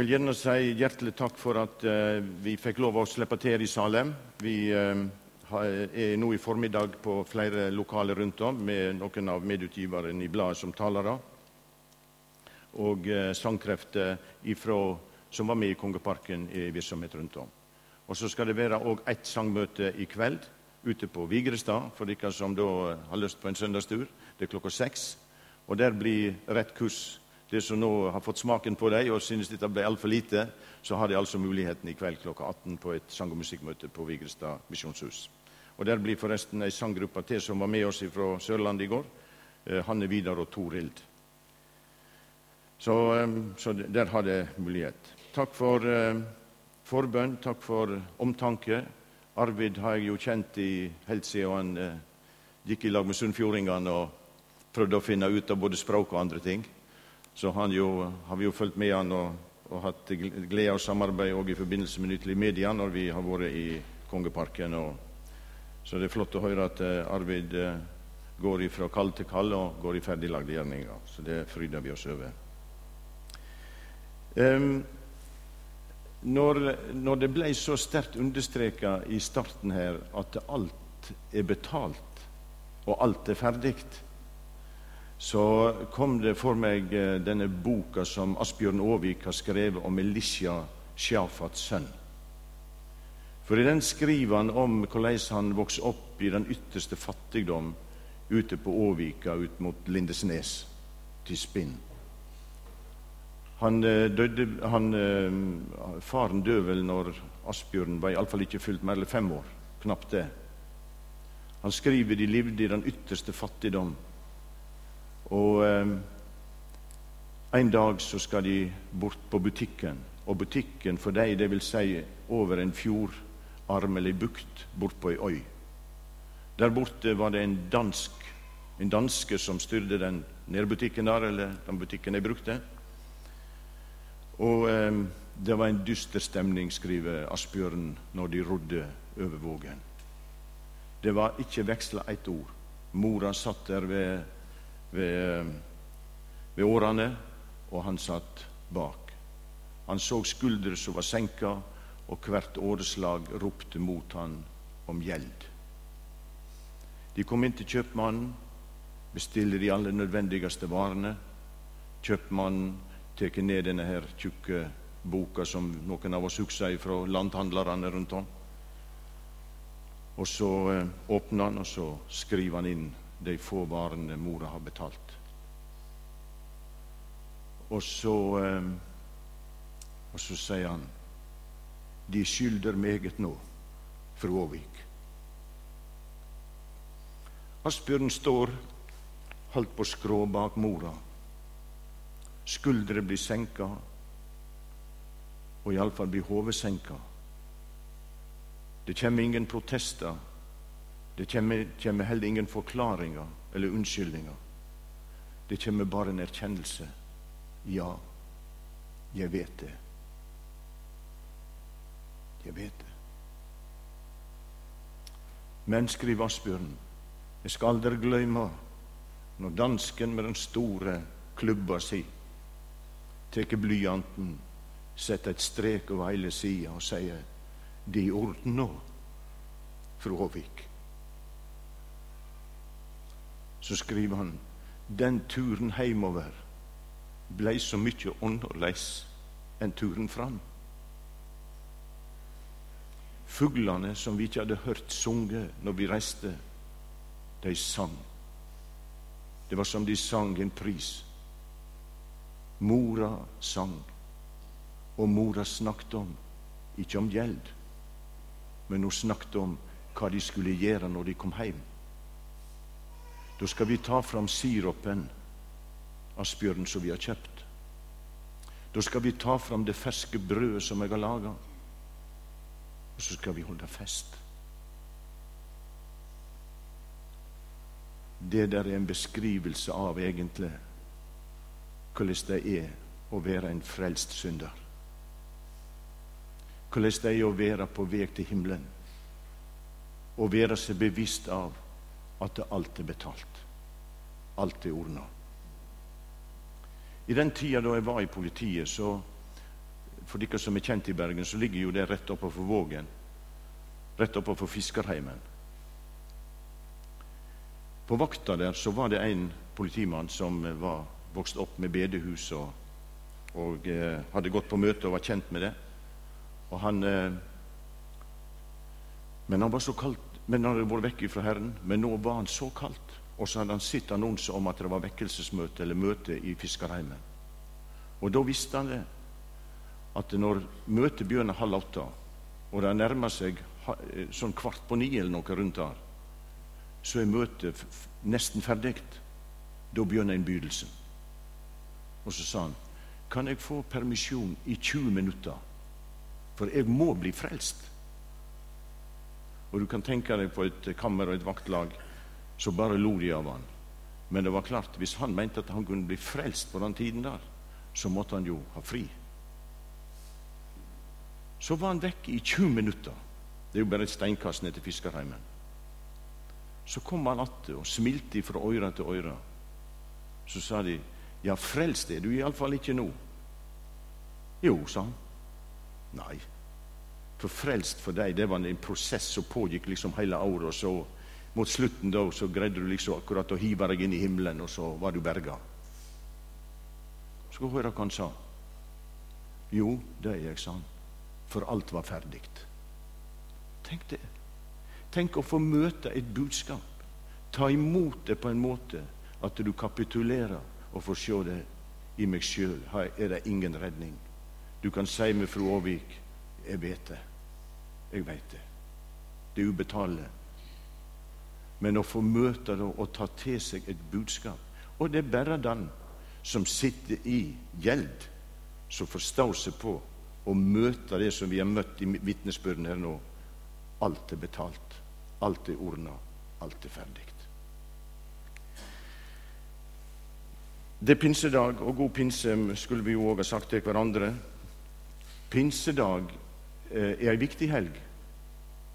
Jeg vil gjerne si hjertelig takk for at uh, vi fikk lov å slippe til i Salem. Vi uh, er nå i formiddag på flere lokaler rundt om med noen av medutgiverne i bladet som talere. Og uh, sangkrefter som var med i Kongeparken, i virksomhet rundt om. Og Så skal det være òg ett sangmøte i kveld ute på Vigrestad for dere som da har lyst på en søndagstur. Det er klokka seks. Og der blir rett kurs de som nå har fått smaken på dem og synes dette ble altfor lite, så har de altså muligheten i kveld klokka 18 på et sang- og musikkmøte på Vigrestad misjonshus. Og Der blir forresten ei sanggruppe til som var med oss fra Sørlandet i går. Eh, Hanne Vidar og Torild. Så, eh, så, der har det mulighet. Takk for eh, forbønn, takk for omtanke. Arvid har jeg jo kjent i helt siden han gikk i lag med sunnfjordingene og prøvde å finne ut av både språk og andre ting så jo, har vi jo fulgt med han og, og hatt glede av samarbeid også i forbindelse med Nytelig Media når vi har vært i Kongeparken. Og, så det er flott å høre at uh, Arvid uh, går fra kall til kall og går i ferdiglagde gjerninger. Så det fryder vi oss over. Um, når, når, det ble så sterkt understreka i starten her at alt er betalt og alt er ferdig, så kom det for meg eh, denne boka som Asbjørn Aavik har skrevet om Elisha Sjafats sønn. For i den skriver han om hvordan han vokste opp i den ytterste fattigdom ute på Åvika ut mot Lindesnes, til Spinn. Han eh, døde, han, eh, faren døde vel når Asbjørn var iallfall ikke fylt mer enn fem år. Knapt det. Han skriver de levde i den ytterste fattigdom og eh, en dag så skal de bort på butikken. Og butikken for dem, det vil si over en fjordarm eller bukt bort på ei øy. Der borte var det en dansk, en danske som styrte den nærbutikken der, eller den butikken jeg brukte. Og eh, det var en dyster stemning, skriver Asbjørn, når de rodde over vågen. Det var ikke veksla ett ord. Mora satt der ved ved, ved årene, og han satt bak. Han så skuldre som var senka, og hvert åreslag ropte mot han om gjeld. De kom inn til kjøpmannen, bestiller de aller nødvendigste varene. Kjøpmannen tar ned denne her tjukke boka som noen av oss husker fra landhandlerne rundt om. Og så eh, åpner han, og så skriver han inn de få varene mora har betalt. Og så, eh, og så sier han de skylder meget nå, fru Aavik. Asbjørn står holdt på skrå bak mora. Skuldre blir senka, og iallfall blir hodet senka. Det kommer ingen protester det kommer, heller ingen forklaringer eller unnskyldninger. Det kommer bare en erkjennelse. Ja, jeg vet det. Jeg vet det. Men, skriver Asbjørn, jeg skal aldri glemme når dansken med den store klubba si tar blyanten, setter et strek over hele sida og sier 'Det er i orden nå, fru Håvik' så skriver han den turen heimover blei så mye annerledes enn turen fram. Fuglene som vi ikke hadde hørt sunge når vi reiste, de sang. Det var som de sang en pris. Mora sang, og mora snakket om, ikke om gjeld, men hun snakket om hva de skulle gjøre når de kom hjem. Da skal vi ta fram sirupen, Asbjørn, som vi har kjøpt. Da skal vi ta fram det ferske brødet som jeg har laga. Og så skal vi holde fest. Det der er en beskrivelse av egentlig hvordan det er å være en frelst synder. Hvordan det er å være på vei til himmelen. Å være seg bevisst av at alt er betalt. Alt er ordna. I den tida da jeg var i politiet, så For dere som er kjent i Bergen, så ligger jo det rett oppover Vågen. Rett oppover Fiskerheimen. På vakta der så var det en politimann som var vokst opp med bedehus og, og eh, hadde gått på møte og var kjent med det. Og han, eh, men han var så kaldt, men han hadde vært vekk fra Herren. Men nå var han så kaldt. Og så hadde han sett annonser om at det var vekkelsesmøte eller møte i Fiskerheimen. Og da visste han det, at når møtet begynner halv åtte, og det nærmer seg eh, sånn kvart på ni eller noe rundt der, så er møtet nesten ferdig. Da begynner innbydelsen. Og så sa han, kan jeg få permisjon i 20 minutter? For jeg må bli frelst. Og du kan tenke deg på et kammer og et vaktlag, så bare lo de av han. Men det var klart, hvis han mente at han kunne bli frelst på den tiden der, så måtte han jo ha fri. Så var han vekke i 20 minutter. Det er jo bare et steinkast ned til Fiskerheimen. Så kom han atter og smilte fra øyre til øre. Så sa de, 'Ja, frelst er du iallfall ikke nå.' Jo, sa han. Nei. For frelst for deg, det var en prosess som pågikk liksom hele året. Og så mot slutten da, så greide du liksom akkurat å hive deg inn i himmelen, og så var du berga. Skal høre hva han sa. Jo, det er jeg, sa han. For alt var ferdig. Tenk det. Tenk å få møte et budskap. Ta imot det på en måte at du kapitulerer og får se det i meg sjøl. Er det ingen redning. Du kan si med fru Aavik jeg vet det. Jeg vet det. Det er ubetalelig. Men å få møte det og ta til seg et budskap Og det er bare den som sitter i gjeld, som forstår seg på å møte det som vi har møtt i vitnesbyrden her nå. Alt er betalt. Alt er ordna. Alt er ferdig. Det er pinsedag, og god pinse skulle vi jo òg ha sagt til hverandre. Pinsedag eh, er ei viktig helg.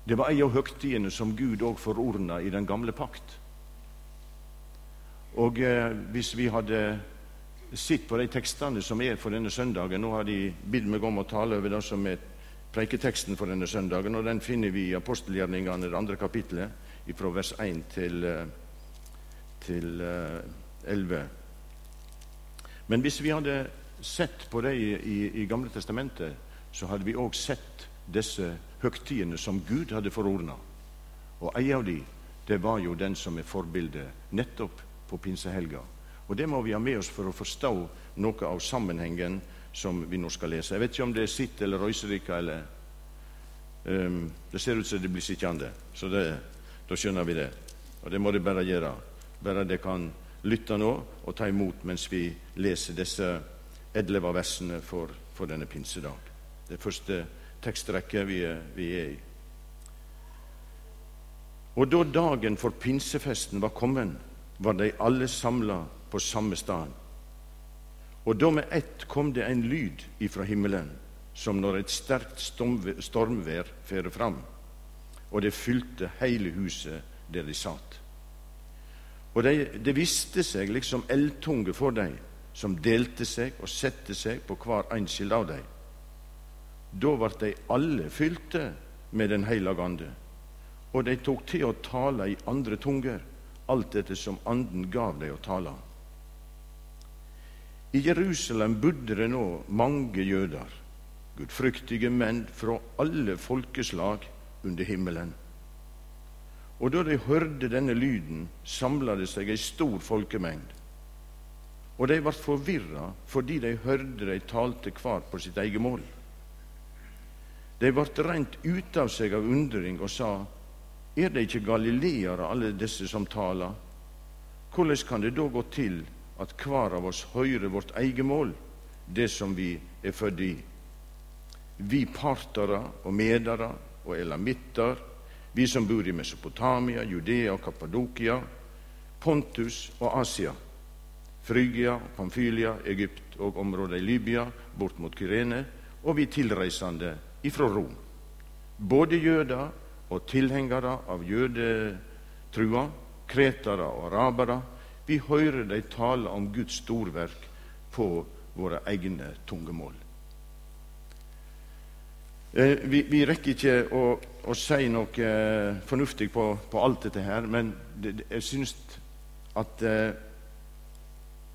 Det var ei av høgtidene som Gud òg forordna i den gamle pakt. Og eh, hvis vi hadde sett på de tekstene som er for denne søndagen Nå har de bedt meg om å tale over det som er preiketeksten for denne søndagen, og den finner vi i apostelgjerningene, det andre kapittelet, fra vers 1 til, til uh, 11. Eh, Men hvis vi hadde sett på det i, i, i Gamle testamentet, så hadde vi òg sett disse høgtidene som Gud hadde forordna. Og ei av de, det var jo den som er forbildet nettopp på pinsehelga. Og Det må vi ha med oss for å forstå noe av sammenhengen som vi nå skal lese. Jeg vet ikke om det er sitt eller Røyserika eller um, Det ser ut som det blir sittende, så det, da skjønner vi det. Og det må det bare gjøre. Bare det kan lytte nå og ta imot mens vi leser disse elleve versene for, for, denne pinsedag. Det første tekstrekke vi er, vi er i. Og da dagen for pinsefesten var kommet, var de alle samla på samme sted. Og da med ett kom det en lyd ifra himmelen, som når et sterkt stormvær fører fram, og det fylte hele huset der de satt. Og det de visste seg liksom eldtunge for dem, som delte seg og sette seg på hver enskild av dem. Da ble de alle fylte med Den hellige ande, og de tok til å tale i andre tunger, alt etter som Anden gav dem å tale. I Jerusalem bodde det nå mange jøder, gudfryktige menn fra alle folkeslag under himmelen. Og da de hørte denne lyden, samla det seg ei stor folkemengd. Og de ble forvirra fordi de hørte de talte hver på sitt eget mål. De ble rent ute av seg av undring og sa:" Er det ikke galileere, alle disse som taler? Hvordan kan det da gå til at hver av oss hører vårt eget mål, det som vi er født i. Vi partere og medere og elamitter, vi som bor i Mesopotamia, Judea og Kappadokia, Pontus og Asia, Frygia, Pamfylia, Egypt og området i Libya, bort mot Kyrene, og vi tilreisende ifra Rom. Både jøder og tilhengere av jødetrua, kretere og arabere, vi hører de tale om Guds storverk på våre egne tungemål. Eh, vi, vi, rekker ikke å, å si noe eh, fornuftig på, på, alt dette her, men det, jeg syns at eh,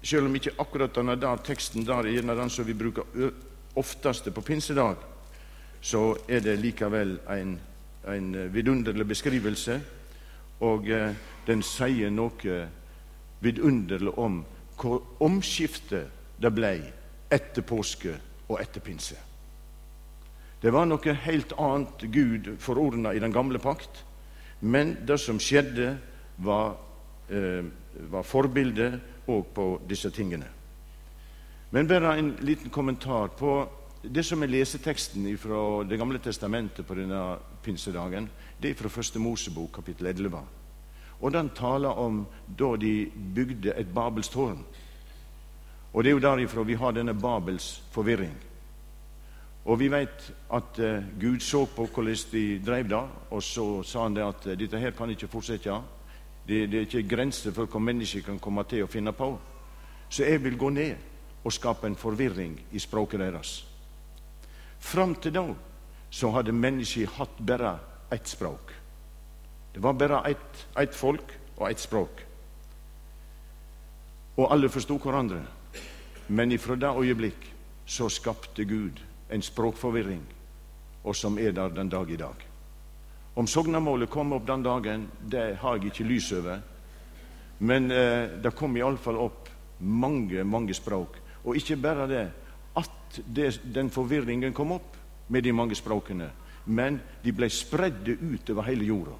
selv om ikke akkurat denne der teksten der er den som vi bruker oftest på pinsedag, så er det likevel en, en vidunderlig beskrivelse, og eh, den sier noe vidunderlig om hvor omskiftet det ble etter påske og etter pinse. Det var noe helt annet Gud forordna i den gamle pakt, men det som skjedde, var, eh, var forbildet òg på disse tingene. Men bare en liten kommentar på det som er leseteksten fra Det gamle testamentet på denne pinsedagen. Det er fra Første Mosebok, kapittel 11. Og den taler om da de bygde et Babelstårn. Og det er jo derifra vi har denne Babels forvirring. Og vi vet at uh, Gud så på hvordan de drev det, og så sa han det at uh, dette her kan ikke fortsette. Det, det er ikke grenser for hva mennesker kan komme til å finne på. Så jeg vil gå ned og skape en forvirring i språket deres. Fram til da så hadde mennesket hatt bare ett språk. Det var bare ett, ett folk og ett språk. Og alle forsto hverandre. Men ifra det øyeblikk så skapte Gud en språkforvirring, og som er der den dag i dag. Om sognamålet kom opp den dagen, det har jeg ikke lys over. Men eh, det kom iallfall opp mange, mange språk. Og ikke bare det at det, den forvirringen kom opp med de mange språkene, men de ble spredde ut over hele jorda.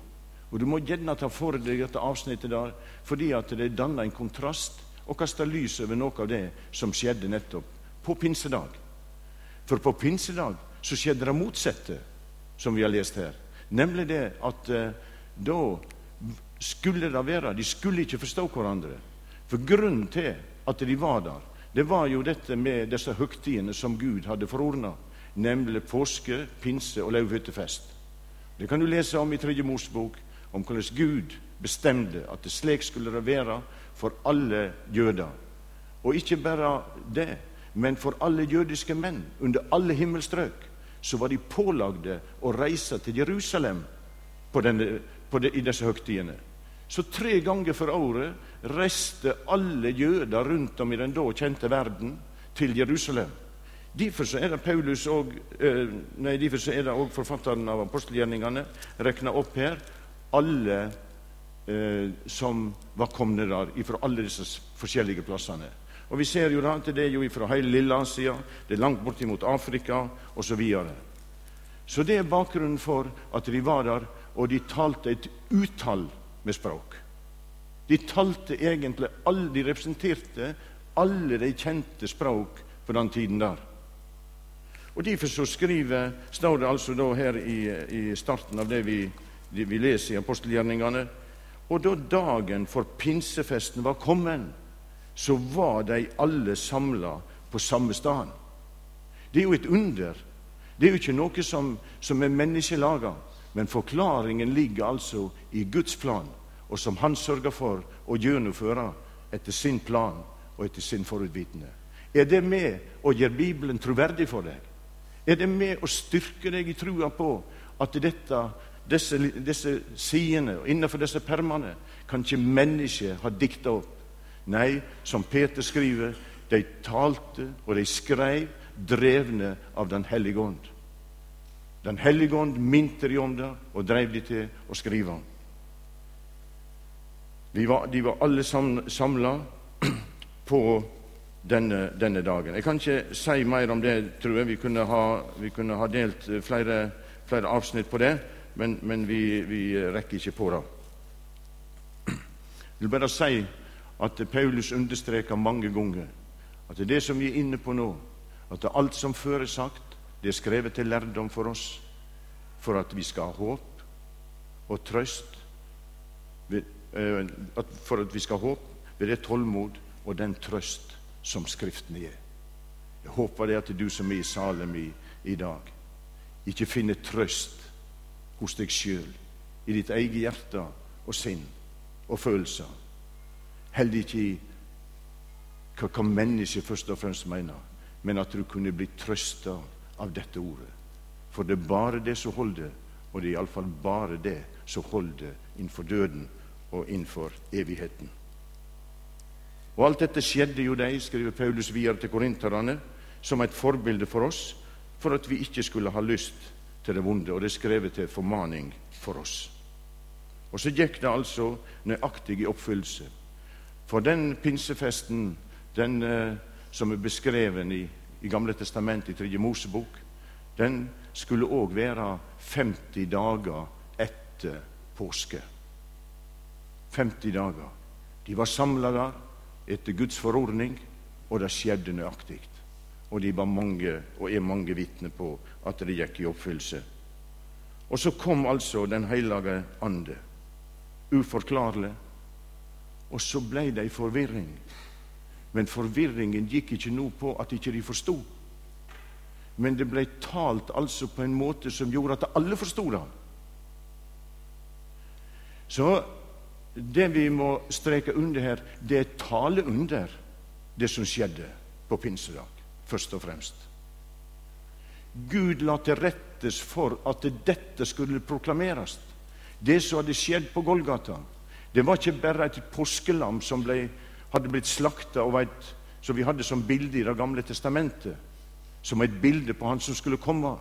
Og Du må gjerne ta for deg dette avsnittet der, fordi at det danner en kontrast og kaster lys over noe av det som skjedde nettopp på pinsedag. For på pinsedag så skjedde det motsatte, som vi har lest her. Nemlig det at eh, da skulle det være De skulle ikke forstå hverandre. For grunnen til at de var der, det var jo dette med disse høgtidene som Gud hadde forordna, nemlig påske, pinse og lauvhyttefest. Det kan du lese om i Tredje Mosebok, om hvordan Gud bestemte at det slik skulle det være for alle jøder. Og ikke bare det, men for alle jødiske menn under alle himmelstrøk så var de pålagde å reise til Jerusalem på denne, på de, i disse høgtidene. Så tre ganger for året reiste alle jøder rundt om i den da kjente verden til Jerusalem. Derfor er det Paulus og, eh, nei, derfor er det òg forfatteren av apostelgjerningene rekna opp her alle eh, som var komne der fra alle disse forskjellige plassene. Og Vi ser jo da at det er jo fra hele Lille-Asia, det er langt bortimot Afrika osv. Så, videre. så det er bakgrunnen for at de var der, og de talte et utall med språk. De talte egentlig alle, de representerte alle de kjente språk på den tiden der. Og Derfor så skriver, står det altså da her i, i starten av det vi, det vi leser i apostelgjerningene Og da dagen for pinsefesten var kommet, så var de alle samla på samme sted. Det er jo et under. Det er jo ikke noe som, som er menneskelaga, men forklaringen ligger altså i Guds plan, og som Han sørger for å gjennomføre etter sin plan og etter sin forutvitende. Er det med å gjøre Bibelen troverdig for deg? Er det med å styrke deg i trua på at dette, disse, disse sidene og innenfor disse permene kan ikke mennesket ha dikta opp? Nei, som Peter skriver, de talte og de skrev drevne av Den hellige ånd. Den hellige ånd minte de om det og drev de til å skrive. Var, de var alle samla på denne, denne, dagen. Jeg kan ikke si mer om det, tror jeg. Vi kunne ha, vi kunne ha delt flere, flere, avsnitt på det, men, men vi, vi, rekker ikke på det. Jeg vil bare si at Paulus understreker mange ganger at det er det som vi er inne på nå, at alt som før er sagt, det er skrevet til lærdom for oss, for at vi skal ha håp og trøst, eh, for at vi skal ha håp ved det tålmod og den trøst som Skriften gir. Jeg håper det at du som er i Salem i, i dag, ikke finner trøst hos deg sjøl, i ditt eget hjerte og sinn og følelser heller ikke i hva, hva mennesket først og fremst mener, men at du kunne bli trøsta av dette ordet. For det er bare det som holder, og det er iallfall bare det som holder innenfor døden og innenfor evigheten. Og Alt dette skjedde jo deg, skriver Paulus videre til korinterne, som et forbilde for oss, for at vi ikke skulle ha lyst til det vonde. Og det er skrevet til formaning for oss. Og så gikk det altså nøyaktig i oppfyllelse. For den pinsefesten, den eh, som er beskreven i, i Gamle testamentet, i Tredje Mosebok, den skulle òg være 50 dager etter påske. 50 dager. De var samla der etter Guds forordning, og det skjedde nøyaktig. Og de var mange, og er mange vitner på at det gikk i oppfyllelse. Og så kom altså Den hellige ande, uforklarlig, og så ble det ei forvirring. Men forvirringen gikk ikke nå på at ikke de forsto. Men det ble talt altså på en måte som gjorde at alle forsto det. Så det vi må streke under her, det er tale under det som skjedde på pinsedag, først og fremst. Gud la til rettes for at dette skulle proklameres. Det som hadde skjedd på Golgata, det var ikke bare et påskelam som ble, hadde blitt slakta, som vi hadde som bilde i Det gamle testamentet, som et bilde på Han som skulle komme.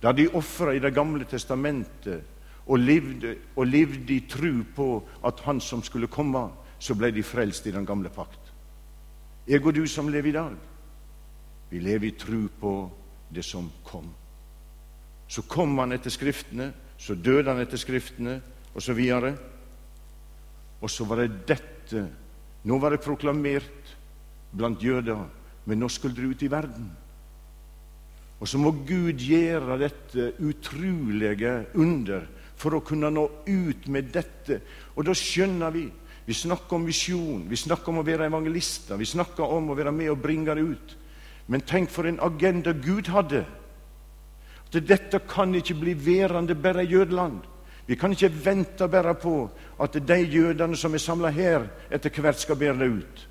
Da de ofra i Det gamle testamentet og levde, og levde i tru på at Han som skulle komme, så ble de frelst i den gamle pakt. Jeg og du som lever i dag, vi lever i tru på det som kom. Så kom han etter Skriftene, så døde han etter Skriftene, og så videre. Og så var det dette. Nå var det proklamert blant jøder, men nå skulle det ut i verden. Og så må Gud gjøre dette utrolige under for å kunne nå ut med dette. Og da skjønner vi Vi snakker om visjon, vi snakker om å være evangelister, vi snakker om å være med og bringe det ut. Men tenk for en agenda Gud hadde. At dette kan ikke bli værende bare i jødeland. Vi kan ikke vente bare på at de jødene som er samla her, etter hvert skal bære det ut.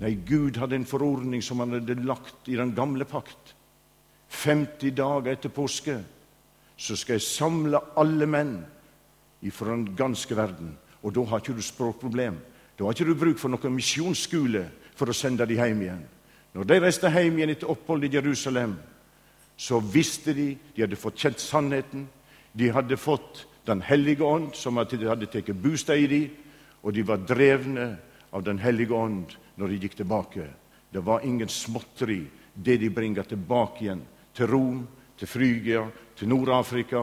Nei, Gud hadde en forordning som han hadde lagt i den gamle pakt. 50 dager etter påske så skal jeg samle alle menn ifra den ganske verden. Og da har ikke du språkproblem. Da har ikke du bruk for noen misjonsskole for å sende dem hjem igjen. Når de reiste hjem igjen etter opphold i Jerusalem, så visste de de hadde fått kjent sannheten. De hadde fått Den hellige ånd, som hadde tatt bostad i dem, og de var drevne av Den hellige ånd når de gikk tilbake. Det var ingen småtteri, det de bringer tilbake igjen til Rom, til Frygia, til Nord-Afrika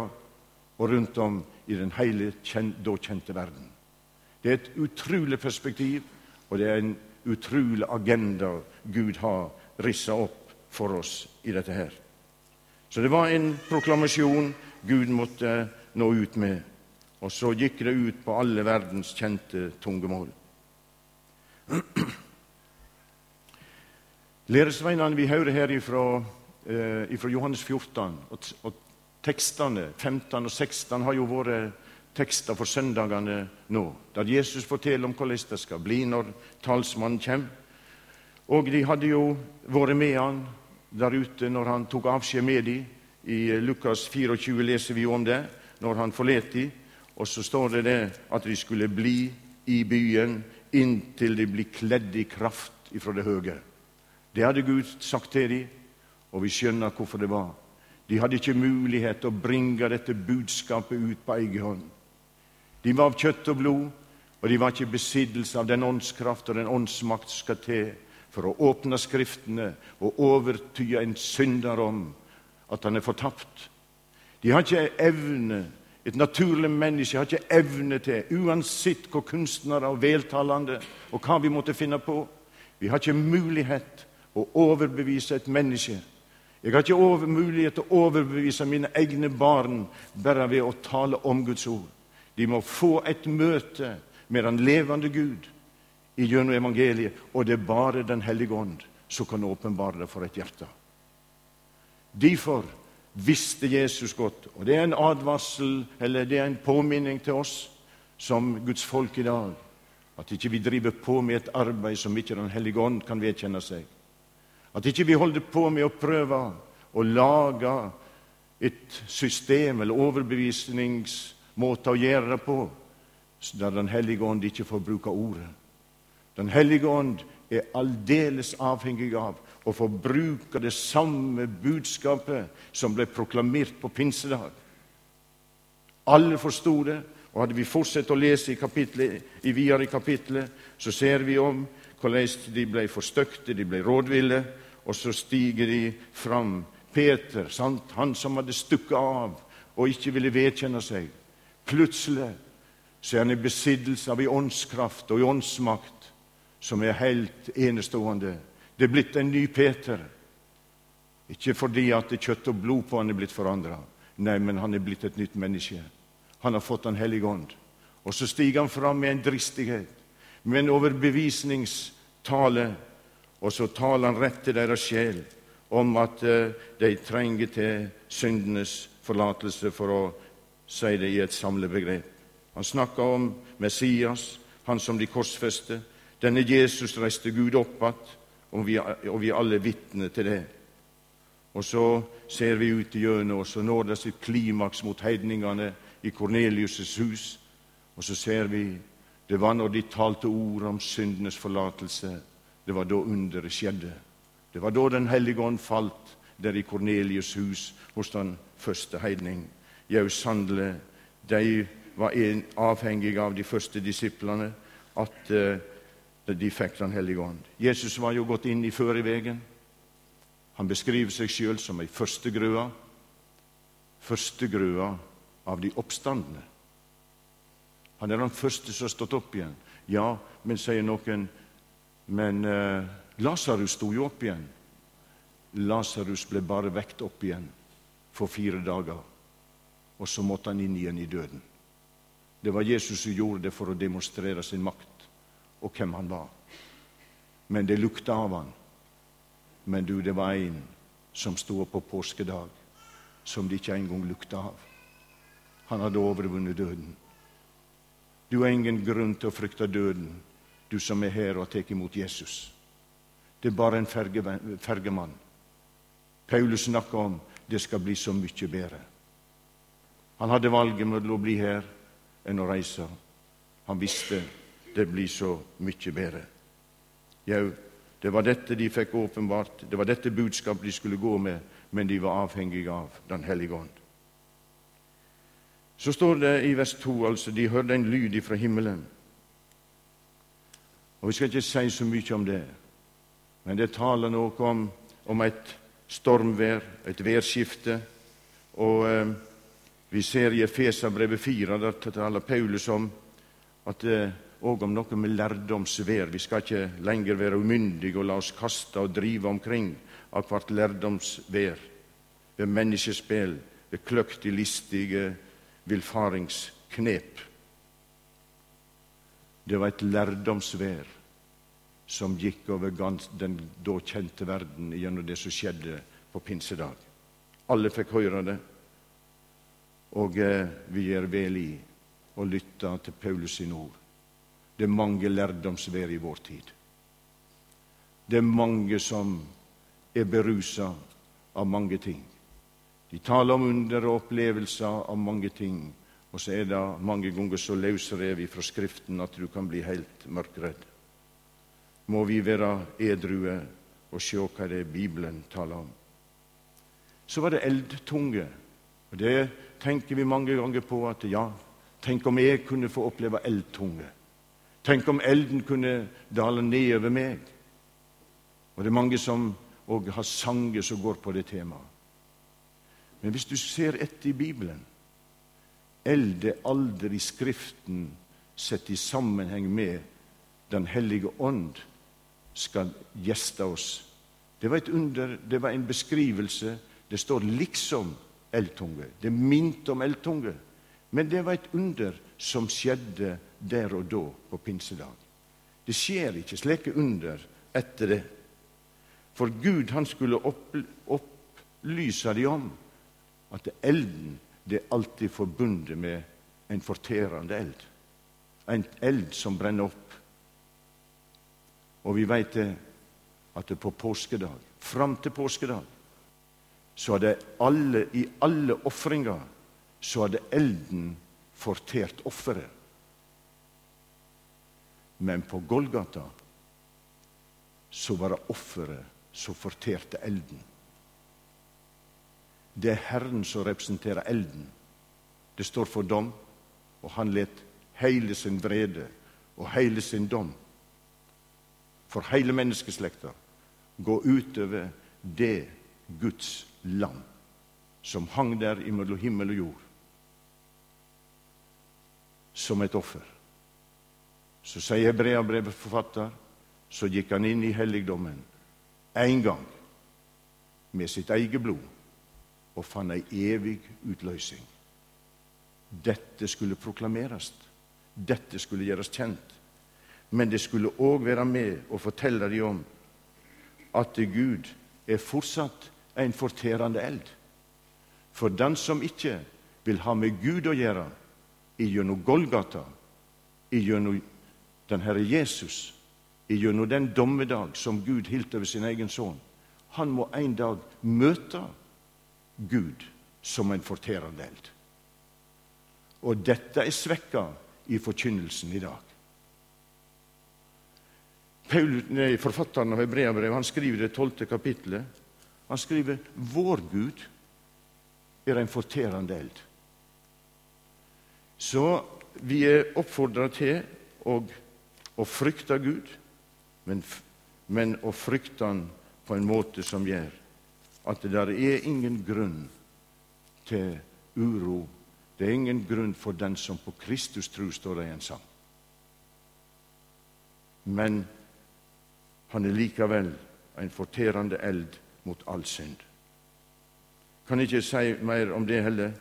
og rundt om i den hele da kjente verden. Det er et utrolig perspektiv, og det er en utrolig agenda Gud har rissa opp for oss i dette her. Så det var en proklamasjon Gud måtte nå ut med. Og så gikk det ut på alle verdens kjente tungemål. Læresveinene vi hører her ifra, eh, ifra Johannes 14, og, og tekstene 15 og 16 har jo vært tekster for søndagene nå, der Jesus forteller om hvordan det skal bli når talsmannen kommer. Og de hadde jo vært med han der ute når han tok avskjed med dem. I Lukas 24 leser vi om det, når han forlot dem. Og så står det det at de skulle bli i byen inntil de blir kledd i kraft ifra det høye. Det hadde Gud sagt til dem, og vi skjønner hvorfor det var. De hadde ikke mulighet til å bringe dette budskapet ut på egen hånd. De var av kjøtt og blod, og de var ikke i besittelse av den åndskraft og den åndsmakt som skal til for å åpne Skriftene og overtyde en synder om at han er fortapt. De har ikke evne, et naturlig menneske har ikke evne til, uansett hvor kunstnere og veltalende og hva vi måtte finne på Vi har ikke mulighet å overbevise et menneske jeg har ikke mulighet til å overbevise mine egne barn bare ved å tale om Guds ord. De må få et møte med den levende Gud gjennom evangeliet, og det er bare Den hellige ånd som kan åpenbare det for et hjerte. Derfor visste Jesus godt, og det er en advarsel, eller det er en påminning til oss som Guds folk i dag, at ikke vi driver på med et arbeid som ikke Den hellige ånd kan vedkjenne seg. At ikke vi holder på med å prøve å lage et system eller overbevisningsmåte å gjøre det på der Den hellige ånd ikke får bruke ordet. Den hellige ånd er aldeles avhengig av å få bruke det samme budskapet som ble proklamert på pinsedag. Alle forsto det, og hadde vi fortsatt å lese i, i videre i kapitlet, så ser vi om hvordan de ble forstøkte, de ble rådville, og så stiger de fram. Peter, sant? han som hadde stukket av og ikke ville vedkjenne seg. Plutselig så er han i besittelse av en åndskraft og en åndsmakt som er helt enestående. Det er blitt en ny Peter. Ikke fordi at det kjøtt og blod på han er blitt forandra, nei, men han er blitt et nytt menneske. Han har fått Den hellige ånd. Og så stiger han fram med en dristighet, med en overbevisningstale, og så taler han rett til deres sjel om at uh, de trenger til syndenes forlatelse, for å si det i et samlebegrep. Han snakker om Messias, han som de korsfeste. Denne Jesus reiste Gud opp igjen, og, og vi er alle vitne til det. Og så ser vi ut gjennom, og så når det sitt klimaks mot heidningene i Kornelius' hus. Og så ser vi det var når de talte ord om syndenes forlatelse. Det var da underet skjedde. Det var da Den hellige ånd falt der i Kornelius' hus hos den første heidning. Jau, sannelig, de var avhengige av de første disiplene, at uh, de fikk Den hellige ånd. Jesus var jo gått inn i førevegen. Han beskriver seg sjøl som ei førstegrøa. Førstegrøa av de oppstandende. Han er den første som har stått opp igjen. Ja, men sier noen, men eh, Lasarus sto jo opp igjen. Lasarus ble bare vekt opp igjen for fire dager, og så måtte han inn igjen i døden. Det var Jesus som gjorde det for å demonstrere sin makt og hvem han var. Men det lukta av han. Men du, det var en som sto opp på påskedag, som det ikke engang lukta av. Han hadde overvunnet døden. Du har ingen grunn til å frykte døden, du som er her og har tatt imot Jesus. Det er bare en fergemann. Paulus snakker om det skal bli så mye bedre. Han hadde valget mellom å bli her enn å reise. Han visste det blir så mye bedre. Jau, det var dette de fikk åpenbart, det var dette budskapet de skulle gå med, men de var avhengige av Den hellige ånd. Så står det i vers 2 altså de hørte en lyd fra himmelen. Og Vi skal ikke si så mye om det, men det taler noe om, om et stormvær, et værskifte. Og eh, vi ser i Efeserbrevet 4 der taler Paulus om at det òg om noe med lærdomsvær. Vi skal ikke lenger være umyndige og la oss kaste og drive omkring av hvert lærdomsvær, ved menneskespill, ved kløktig listige villfaringsknep. Det var et lærdomsvær som gikk over den da kjente verden gjennom det som skjedde på pinsedag. Alle fikk høre det, og eh, vi gjør vel i å lytte til Paulus sine ord. Det er mange lærdomsvær i vår tid. Det er mange som er berusa av mange ting. De taler om under og opplevelser av mange ting, og så er det mange ganger så løsrevet fra Skriften at du kan bli helt mørkredd. Må vi være edrue og se hva det er Bibelen taler om. Så var det eldtunge. Og Det tenker vi mange ganger på at ja, tenk om jeg kunne få oppleve eldtunge. Tenk om elden kunne dale ned over meg. Og det er mange som òg har sanger som går på det temaet. Men hvis du ser etter i Bibelen Eld er aldri Skriften sett i sammenheng med Den hellige ånd skal gjeste oss. Det var et under, det var en beskrivelse. Det står liksom eldtunge. Det minte om eldtunge. Men det var et under som skjedde der og da på pinsedag. Det skjer ikke slike under etter det. For Gud han skulle opplyse dem om at elden det er alltid forbundet med en forterende eld. En eld som brenner opp. Og vi veit at på påskedag, fram til påskedag, så hadde alle, i alle ofringer så hadde elden fortert offeret. Men på Golgata så var det offeret som forterte elden. Det er Herren som representerer elden. Det står for dom, og han let hele sin vrede og hele sin dom for hele menneskeslekta gå utover det Guds lam som hang der imellom himmel og jord som et offer. Så sier Hebreabrevet forfatter så gikk han inn i helligdommen én gang med sitt eget blod og fant ei evig utløsning. Dette skulle proklameres. Dette skulle gjøres kjent. Men det skulle òg være med å fortelle dem om at Gud er fortsatt en forterende eld. For den som ikke vil ha med Gud å gjøre gjennom Golgata, gjennom den Herre Jesus, gjennom den dommedag som Gud hilt over sin egen sønn, han må en dag møte Gud som en forterende eld. Og dette er svekka i forkynnelsen i dag. Paul, nei, forfatteren av Hebreabrevet skriver det tolvte kapittelet. Han skriver 'Vår Gud er en forterende eld'. Så vi er oppfordra til å, å, frykte Gud, men, men å frykte Han på en måte som gjør at det der er ingen grunn til uro. Det er ingen grunn for den som på Kristus tror, står det i en sang. Men han er likevel en forterende eld mot all synd. Kan ikke si mer om det heller,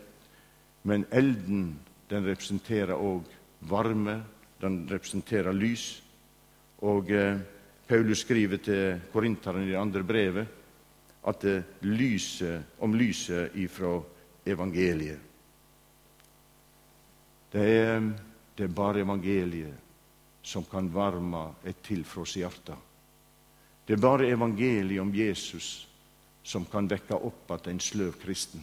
men elden den representerer òg varme, den representerer lys. Og eh, Paulus skriver til korinterne i det andre brevet at det lyser, om lyset ifra evangeliet. Det er, det er bare evangeliet som kan varme et tilfrost hjerte. Det er bare evangeliet om Jesus som kan vekke opp at en sløv kristen.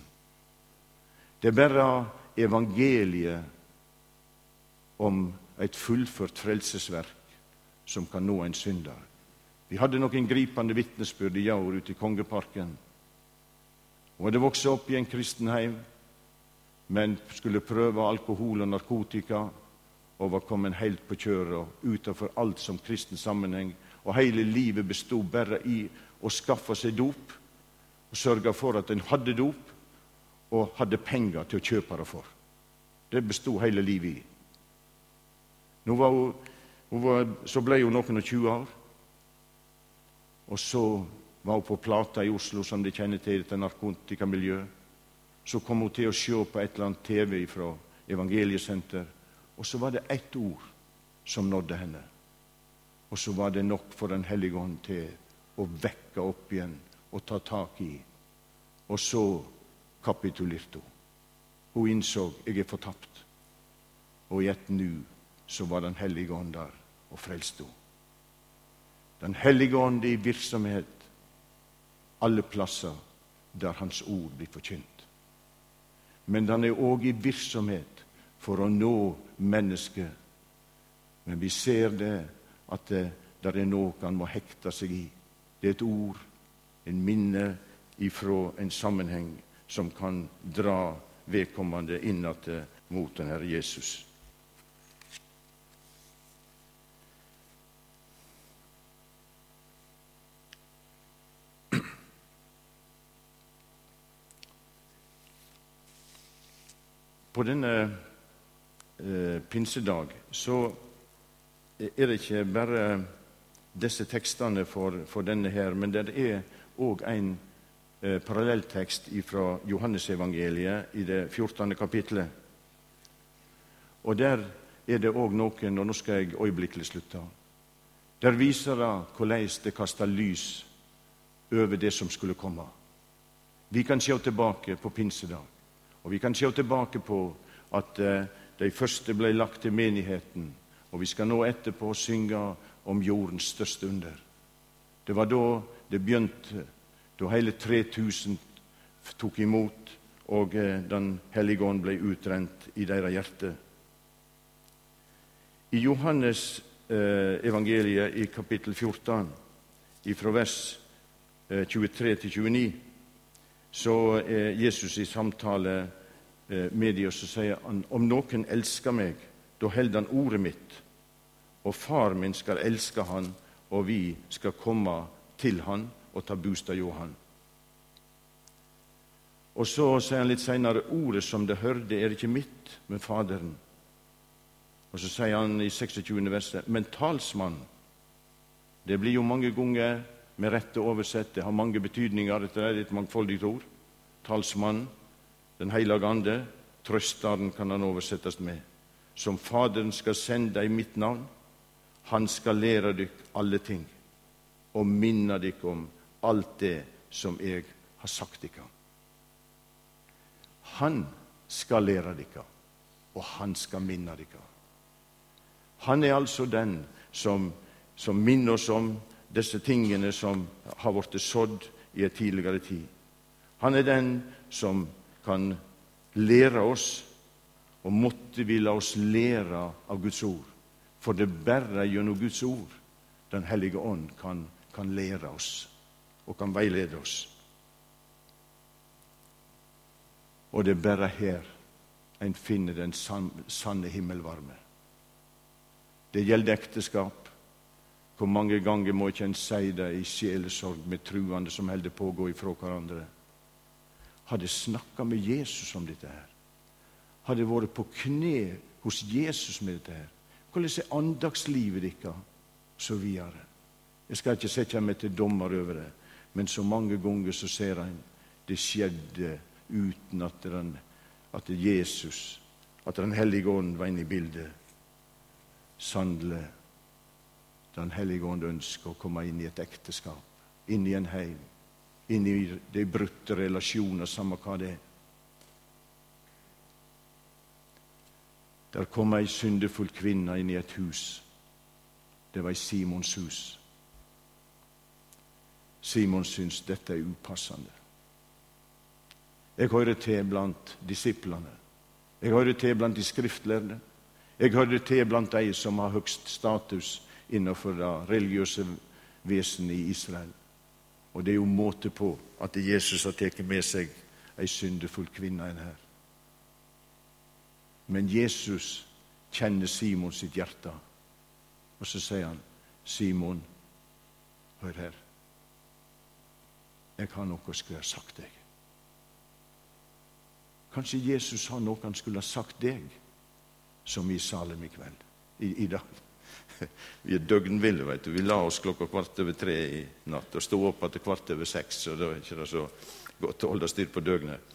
Det er bare evangeliet om et fullført frelsesverk som kan nå en synder. Vi hadde noen gripende vitnesbyrd i Jaur ute i Kongeparken. Hun hadde vokst opp i en kristenheim, men skulle prøve alkohol og narkotika og var kommet helt på kjøret utenfor alt som kristen sammenheng. Og hele livet bestod bare i å skaffe seg dop og sørge for at en hadde dop og hadde penger til å kjøpe det for. Det bestod hele livet i. Nå var hun, hun var, så ble hun noen og tjue år. Og så var hun på Plata i Oslo, som de kjenner til, dette narkotikamiljøet. Så kom hun til å se på et eller annet TV fra Evangeliesenter, og så var det ett ord som nådde henne. Og så var det nok for Den hellige ånd til å vekke opp igjen og ta tak i. Og så kapitulerte hun. Hun innså jeg er fortapt. Og i et nu så var Den hellige ånd der og frelste henne. Den hellige ånd i virksomhet alle plasser der Hans ord blir forkynt. Men den er òg i virksomhet for å nå mennesket. Men vi ser det at det der er noe han må hekte seg i. Det er et ord, en minne ifra en sammenheng som kan dra vedkommende innat mot den Herre Jesus. På denne eh, pinsedag så er det ikke bare disse tekstene for, for denne her, men det er òg en eh, parallelltekst fra Johannesevangeliet i det 14. kapittelet. Og der er det òg noen, og nå skal jeg øyeblikkelig slutte Der viser det hvordan det kaster lys over det som skulle komme. Vi kan se tilbake på pinsedag. Og Vi kan se tilbake på at eh, de første ble lagt til menigheten, og vi skal nå etterpå synge om jordens største under. Det var da det begynte, da hele 3000 tok imot, og eh, Den hellige ånd ble utrent i deres hjerte. I Johannes eh, evangeliet i kapittel 14, fra vers eh, 23 til 29, så er Jesus i samtale eh, med dem, og så sier han om noen elsker meg, da holder han ordet mitt, og far min skal elske han, og vi skal komme til han og ta bostad hjå han. Og så sier han litt seinere ordet som det hørte, er ikke mitt, men Faderen. Og så sier han i 26. verset men talsmann. Det blir jo mange ganger med rette oversett. Det har mange betydninger. Dette er et mangfoldig ord. Talsmann, Den hellige ande, trøsteren kan han oversettes med. Som Faderen skal sende i mitt navn. Han skal lære dykk alle ting og minne dykk om alt det som jeg har sagt dykk. Han skal lære dykk, og han skal minne dykk. Han er altså den som, som minner oss om disse tingene som har blitt sådd i en tidligere tid. Han er den som kan lære oss, og måtte vi la oss lære av Guds ord. For det er bare gjennom Guds ord Den hellige ånd kan, kan lære oss og kan veilede oss. Og det er bare her en finner den sanne himmelvarme. Det gjelder ekteskap. Hvor mange ganger må ikke en si det i sjelesorg med truende som holder på å gå ifra hverandre? Hadde snakka med Jesus om dette her. Hadde vært på kne hos Jesus med dette her. Hvordan er andagslivet deres? Så videre. Jeg skal ikke sette meg til dommer over det, men så mange ganger så ser en det skjedde uten at, den, at Jesus, at Den hellige ånd var inne i bildet. Sannelig, Den hellige ånd ønsker å komme inn i et ekteskap, inn i en heim, inn i de brutte relasjoner, samme hva det er. Der kom ei syndefull kvinne inn i et hus. Det var i Simons hus. Simon syns dette er upassende. Jeg hører til blant disiplene. Jeg hører til blant de skriftlærde. Jeg hører til blant de som har høgst status innenfor det religiøse vesenet i Israel. Og det er jo måte på at Jesus har tatt med seg ei syndefull kvinne inn her. Men Jesus kjenner Simon sitt hjerte, og så sier han, 'Simon, hør her. Jeg har noe jeg skulle ha sagt deg.' Kanskje Jesus har noe han skulle ha sagt deg, som i Salem i kveld. I, i dag. Vi er døgnville, vet du. Vi la oss klokka kvart over tre i natt og sto opp etter kvart over seks, så det var ikke så godt å holde styr på døgnet.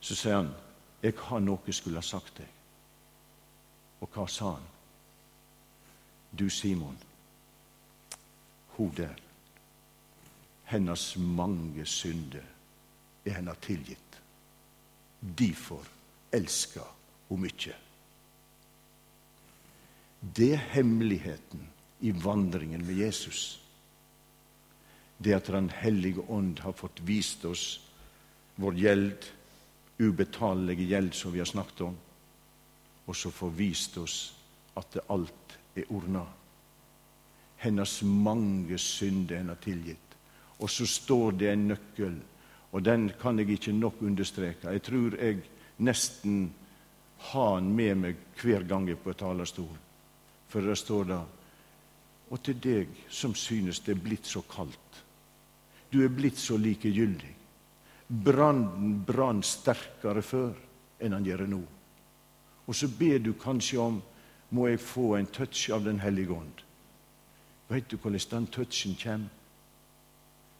Så sier han, 'Jeg har noe jeg skulle ha sagt deg.' Og hva sa han? Du, Simon, hun der, hennes mange synder er henne tilgitt. Derfor elsker hun mye. Det er hemmeligheten i vandringen med Jesus. Det at Den hellige ånd har fått vist oss vår gjeld, ubetalelige gjeld som vi har snakket om, og så får vist oss at alt er ordna. Hennes mange synder henne tilgitt. Og så står det en nøkkel og den kan jeg ikke nok understreke. Jeg tror jeg nesten har den med meg hver gang jeg er på talerstolen. For det står da Og til deg som synes det er blitt så kaldt. Du er blitt så likegyldig. Brannen brann sterkere før enn han gjør nå. Og så ber du kanskje om må jeg få en touch av Den hellige ånd. Vet du hvordan den touchen kommer?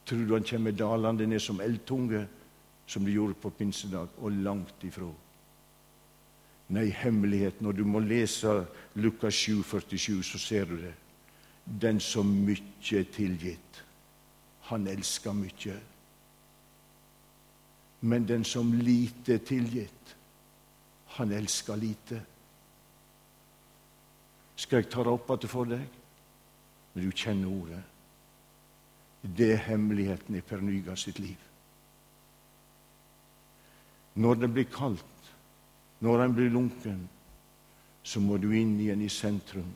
Tror du han kommer dalende ned som eldtunge, som det gjorde på pinsedag, og langt ifra? Nei, hemmeligheten, når du må lese Lukas 7, 47, så ser du det. Den som mye er tilgitt, han elsker mye. Men den som lite er tilgitt, han elsker lite. Skal jeg ta det opp igjen for deg? Men du kjenner ordet. Det er hemmeligheten i Per Nygaard sitt liv. Når det blir kaldt, når en blir lunken, så må du inn igjen i sentrum.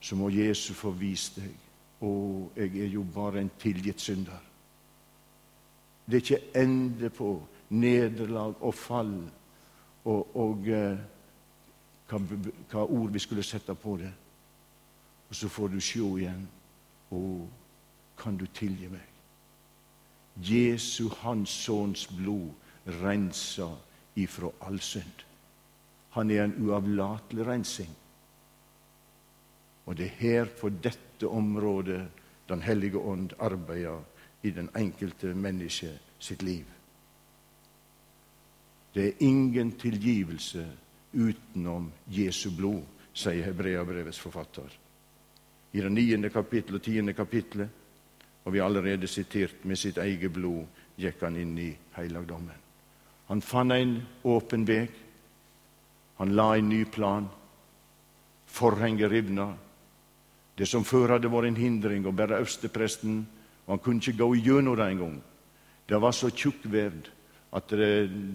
Så må Jesus få vise deg å, jeg er jo bare en tilgitt synder. Det er ikke ende på nederlag og fall og, og eh, hva, hva, ord vi skulle sette på det. Og så får du se igjen. Å, kan du tilgi meg? Jesu, Hans Sønns blod, rensa ifra all synd. Han er en uavlatelig rensing. Og det er her, på dette området, Den hellige ånd arbeider i den enkelte menneske sitt liv. Det er ingen tilgivelse utenom Jesu blod, sier Hebreabrevets forfatter. I det niende kapittel og tiende kapittelet, og vi har allerede sitert med sitt eget blod, gikk han inn i helligdommen. Han fant en åpen vei. Han la en ny plan. Forhenget rivna. Det som før hadde vært en hindring å bære øverstepresten, og han kunne ikke gå igjennom det engang. Det var så tjukkvevd at det,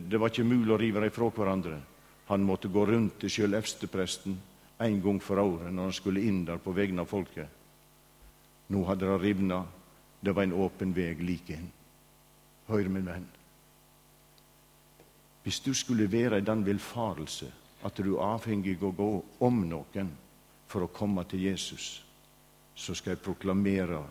det, var ikke mulig å rive dem fra hverandre. Han måtte gå rundt til sjøl øverstepresten en gang for året når han skulle inn der på vegne av folket. Nå hadde det rivna. Det var en åpen vei like inn. Hør, min venn. Hvis du skulle være i den villfarelse at du er avhengig av å gå om noen for å komme til Jesus, så skal jeg proklamere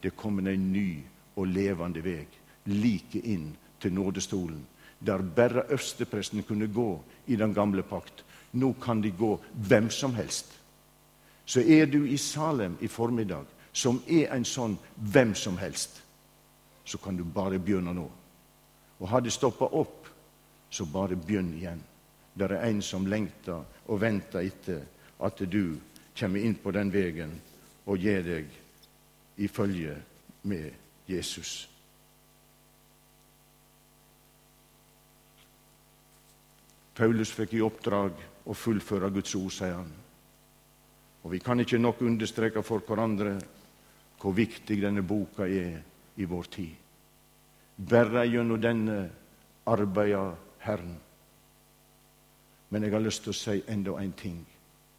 det kommer en ny og levende vei like inn til nådestolen, der bare øverstepresten kunne gå i den gamle pakt. Nå kan de gå hvem som helst. Så er du i Salem i formiddag, som er en sånn hvem som helst, så kan du bare begynne nå. Og har det stoppa opp, så bare begynn igjen. Det er en som lengter og venter etter at du kommer inn på den veien og gir deg i følge med Jesus. Paulus fikk i oppdrag å fullføre Guds ord, sier han. Og Vi kan ikke nok understreke for hverandre hvor viktig denne boka er i vår tid. Bare gjennom denne arbeider Herren. Men jeg har lyst til å si enda en ting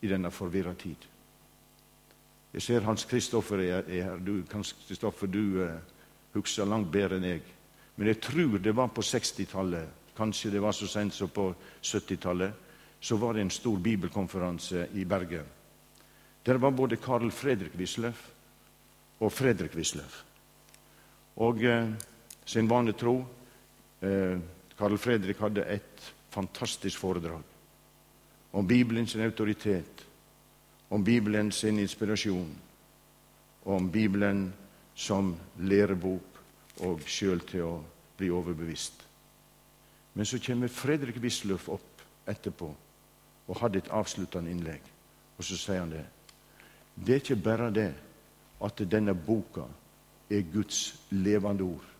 i denne forvirra tid. Jeg ser Hans Kristoffer er her. Du, Kristoffer, du uh, husker langt bedre enn jeg. Men jeg tror det var på 60-tallet, kanskje det var så sent som på 70-tallet, så var det en stor bibelkonferanse i Bergen. Der var både Karl Fredrik Wisløff og Fredrik Wisløff. Og eh, sin vane tro eh, Karl Fredrik hadde et fantastisk foredrag om Bibelens autoritet, om Bibelen sin inspirasjon, om Bibelen som lærebok og sjøl til å bli overbevist. Men så kommer Fredrik Wisløff opp etterpå og hadde et avsluttende innlegg. Og så sier han det. Det er ikke bare det at denne boka er Guds levende ord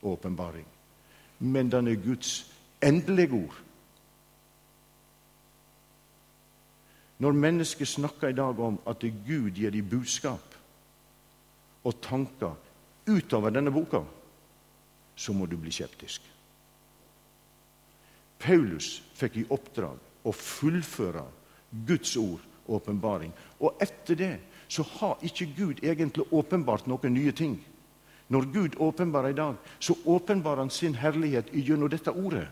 og åpenbaring, men den er Guds endelige ord. Når mennesker snakker i dag om at Gud gir dem budskap og tanker utover denne boka, så må du bli skeptisk. Paulus fikk i oppdrag å fullføre Guds ord og åpenbaring. Og etter det så har ikke Gud egentlig åpenbart noen nye ting. Når Gud åpenbarer i dag, så åpenbarer han sin herlighet gjennom dette ordet.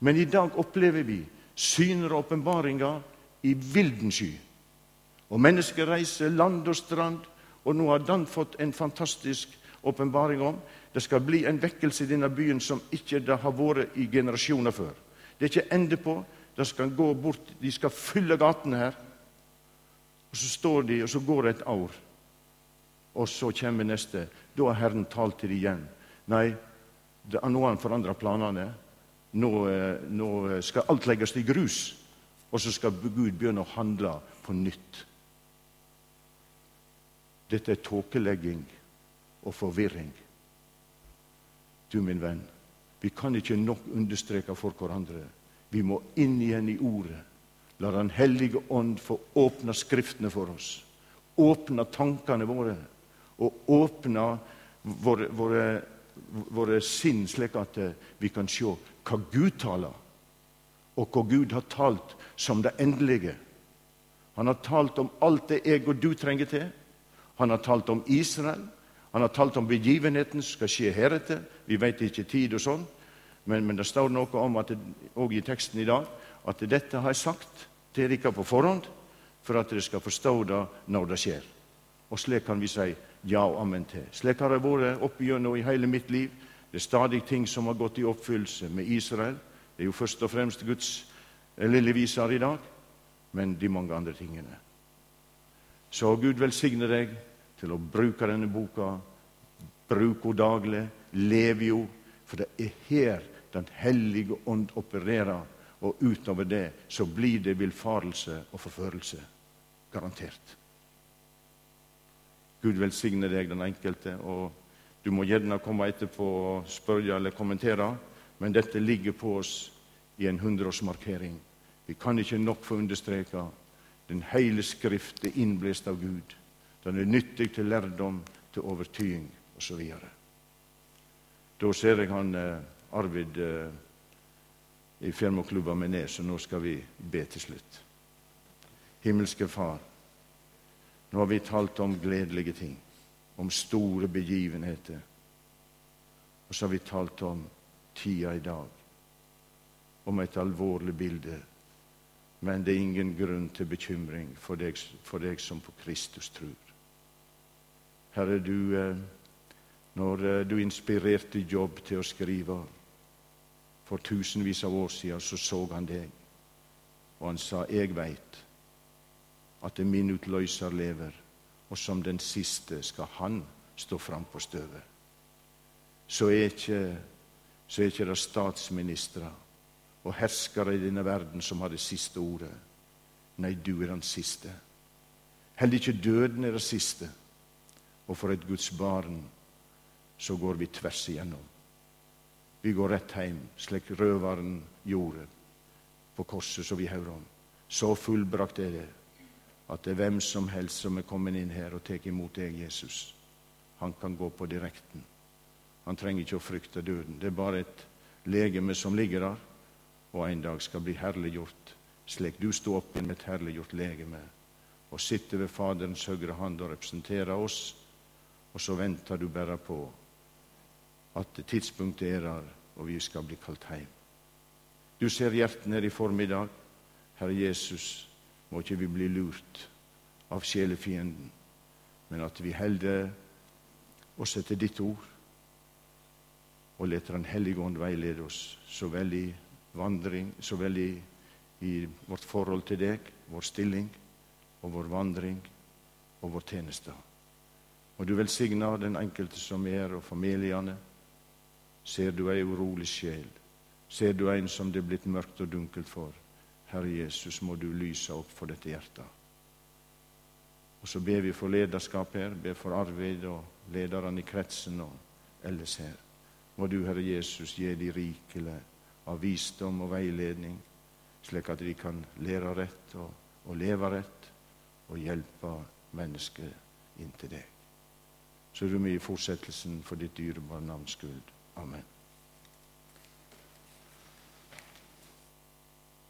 Men i dag opplever vi syner og åpenbaringer i vilden sky. Og mennesker reiser land og strand, og nå har Dan fått en fantastisk åpenbaring om. Det skal bli en vekkelse i denne byen som ikke det har vært i generasjoner før. Det er ikke ende på. De skal gå bort, de skal fylle gatene her. Og Så står de, og så går det et år. Og så kommer neste. Da har Herren talt til dem igjen. Nei, det, nå har han forandra planene. Nå, eh, nå, skal alt legges i grus. Og så skal Gud begynne å handle på nytt. Dette er tåkelegging og forvirring. Du, min venn, vi kan ikke nok understreke for hverandre. Vi må inn igjen i Ordet. La Den hellige ånd få åpne Skriftene for oss. Åpne tankene våre og åpne våre, våre våre sinn, slik at eh, vi kan se hva Gud taler, og hva Gud har talt som det endelige. Han har talt om alt det jeg og du trenger til. Han har talt om Israel. Han har talt om begivenheten som skal skje heretter. Vi vet ikke tid og sånn, men, men det står noe om at òg i teksten i dag at dette har jeg sagt til dere på forhånd for at dere skal forstå det når det skjer. Og slik kan vi si ja og amen til. Slik har det vært opp i hele mitt liv. Det er stadig ting som har gått i oppfyllelse med Israel. Det er jo først og fremst Guds lilleviser lille viser i dag, men de mange andre tingene. Så Gud velsigne deg til å bruke denne boka. Bruk henne daglig. Lev jo. For det er her Den hellige ånd opererer. Og utover det så blir det villfarelse og forførelse. Garantert. Gud velsigne deg, den enkelte. og Du må gjerne komme etterpå og spørre eller kommentere, men dette ligger på oss i en hundreårsmarkering. Vi kan ikke nok få understreka den hele Skrift er innblåst av Gud. Den er nyttig til lærdom, til overtyding osv. Da ser jeg han eh, Arvid eh, i Firmaklubba med ned, så nå skal vi be til slutt. Himmelske Far. Nå har vi talt om gledelige ting, om store begivenheter. Og så har vi talt om tida i dag, om et alvorlig bilde. Men det er ingen grunn til bekymring for deg, for deg som på Kristus tror. Herre, du, eh, når eh, du inspirerte Jobb til å skrive for tusenvis av år siden, så så han deg, og han sa, 'Jeg veit at min utløser lever, og som den siste skal han stå fram på støvet. Så er ikke, så er ikke det statsministre og herskere i denne verden som har det siste ordet. Nei, du er den siste. Heller ikke døden er det siste. Og for et Guds barn så går vi tvers igjennom. Vi går rett hjem, slik røveren gjorde på korset, som vi hører om. Så fullbrakt er det at det er hvem som helst som er kommet inn her og tar imot deg, Jesus. Han kan gå på direkten. Han trenger ikke å frykte døden. Det er bare et legeme som ligger der, og en dag skal bli herliggjort, slik du sto opp med et herliggjort legeme og sitter ved Faderens høyre hånd og representerer oss, og så venter du bare på at tidspunktet er der, og vi skal bli kalt hjem. Du ser hjertene her i formiddag. Herre Jesus, må ikke vi bli lurt av sjelefienden, men at vi holder oss etter ditt ord og lar Den hellige ånd veilede oss så vel i vandring, så vel i, i vårt forhold til deg, vår stilling og vår vandring og vår tjeneste. Og du velsigner den enkelte som er, og familiene. Ser du ei urolig sjel? Ser du en som det er blitt mørkt og dunkelt for? Herre Jesus, må du lyse opp for dette hjertet. Og så ber vi for lederskap her, ber for Arvid og lederne i kretsen og ellers her. Må du, Herre Jesus, gi de rikelig av visdom og veiledning, slik at de kan lære rett og, og leve rett og hjelpe mennesket inn til deg. Så er du med i fortsettelsen for ditt dyrebare navns skyld. Amen.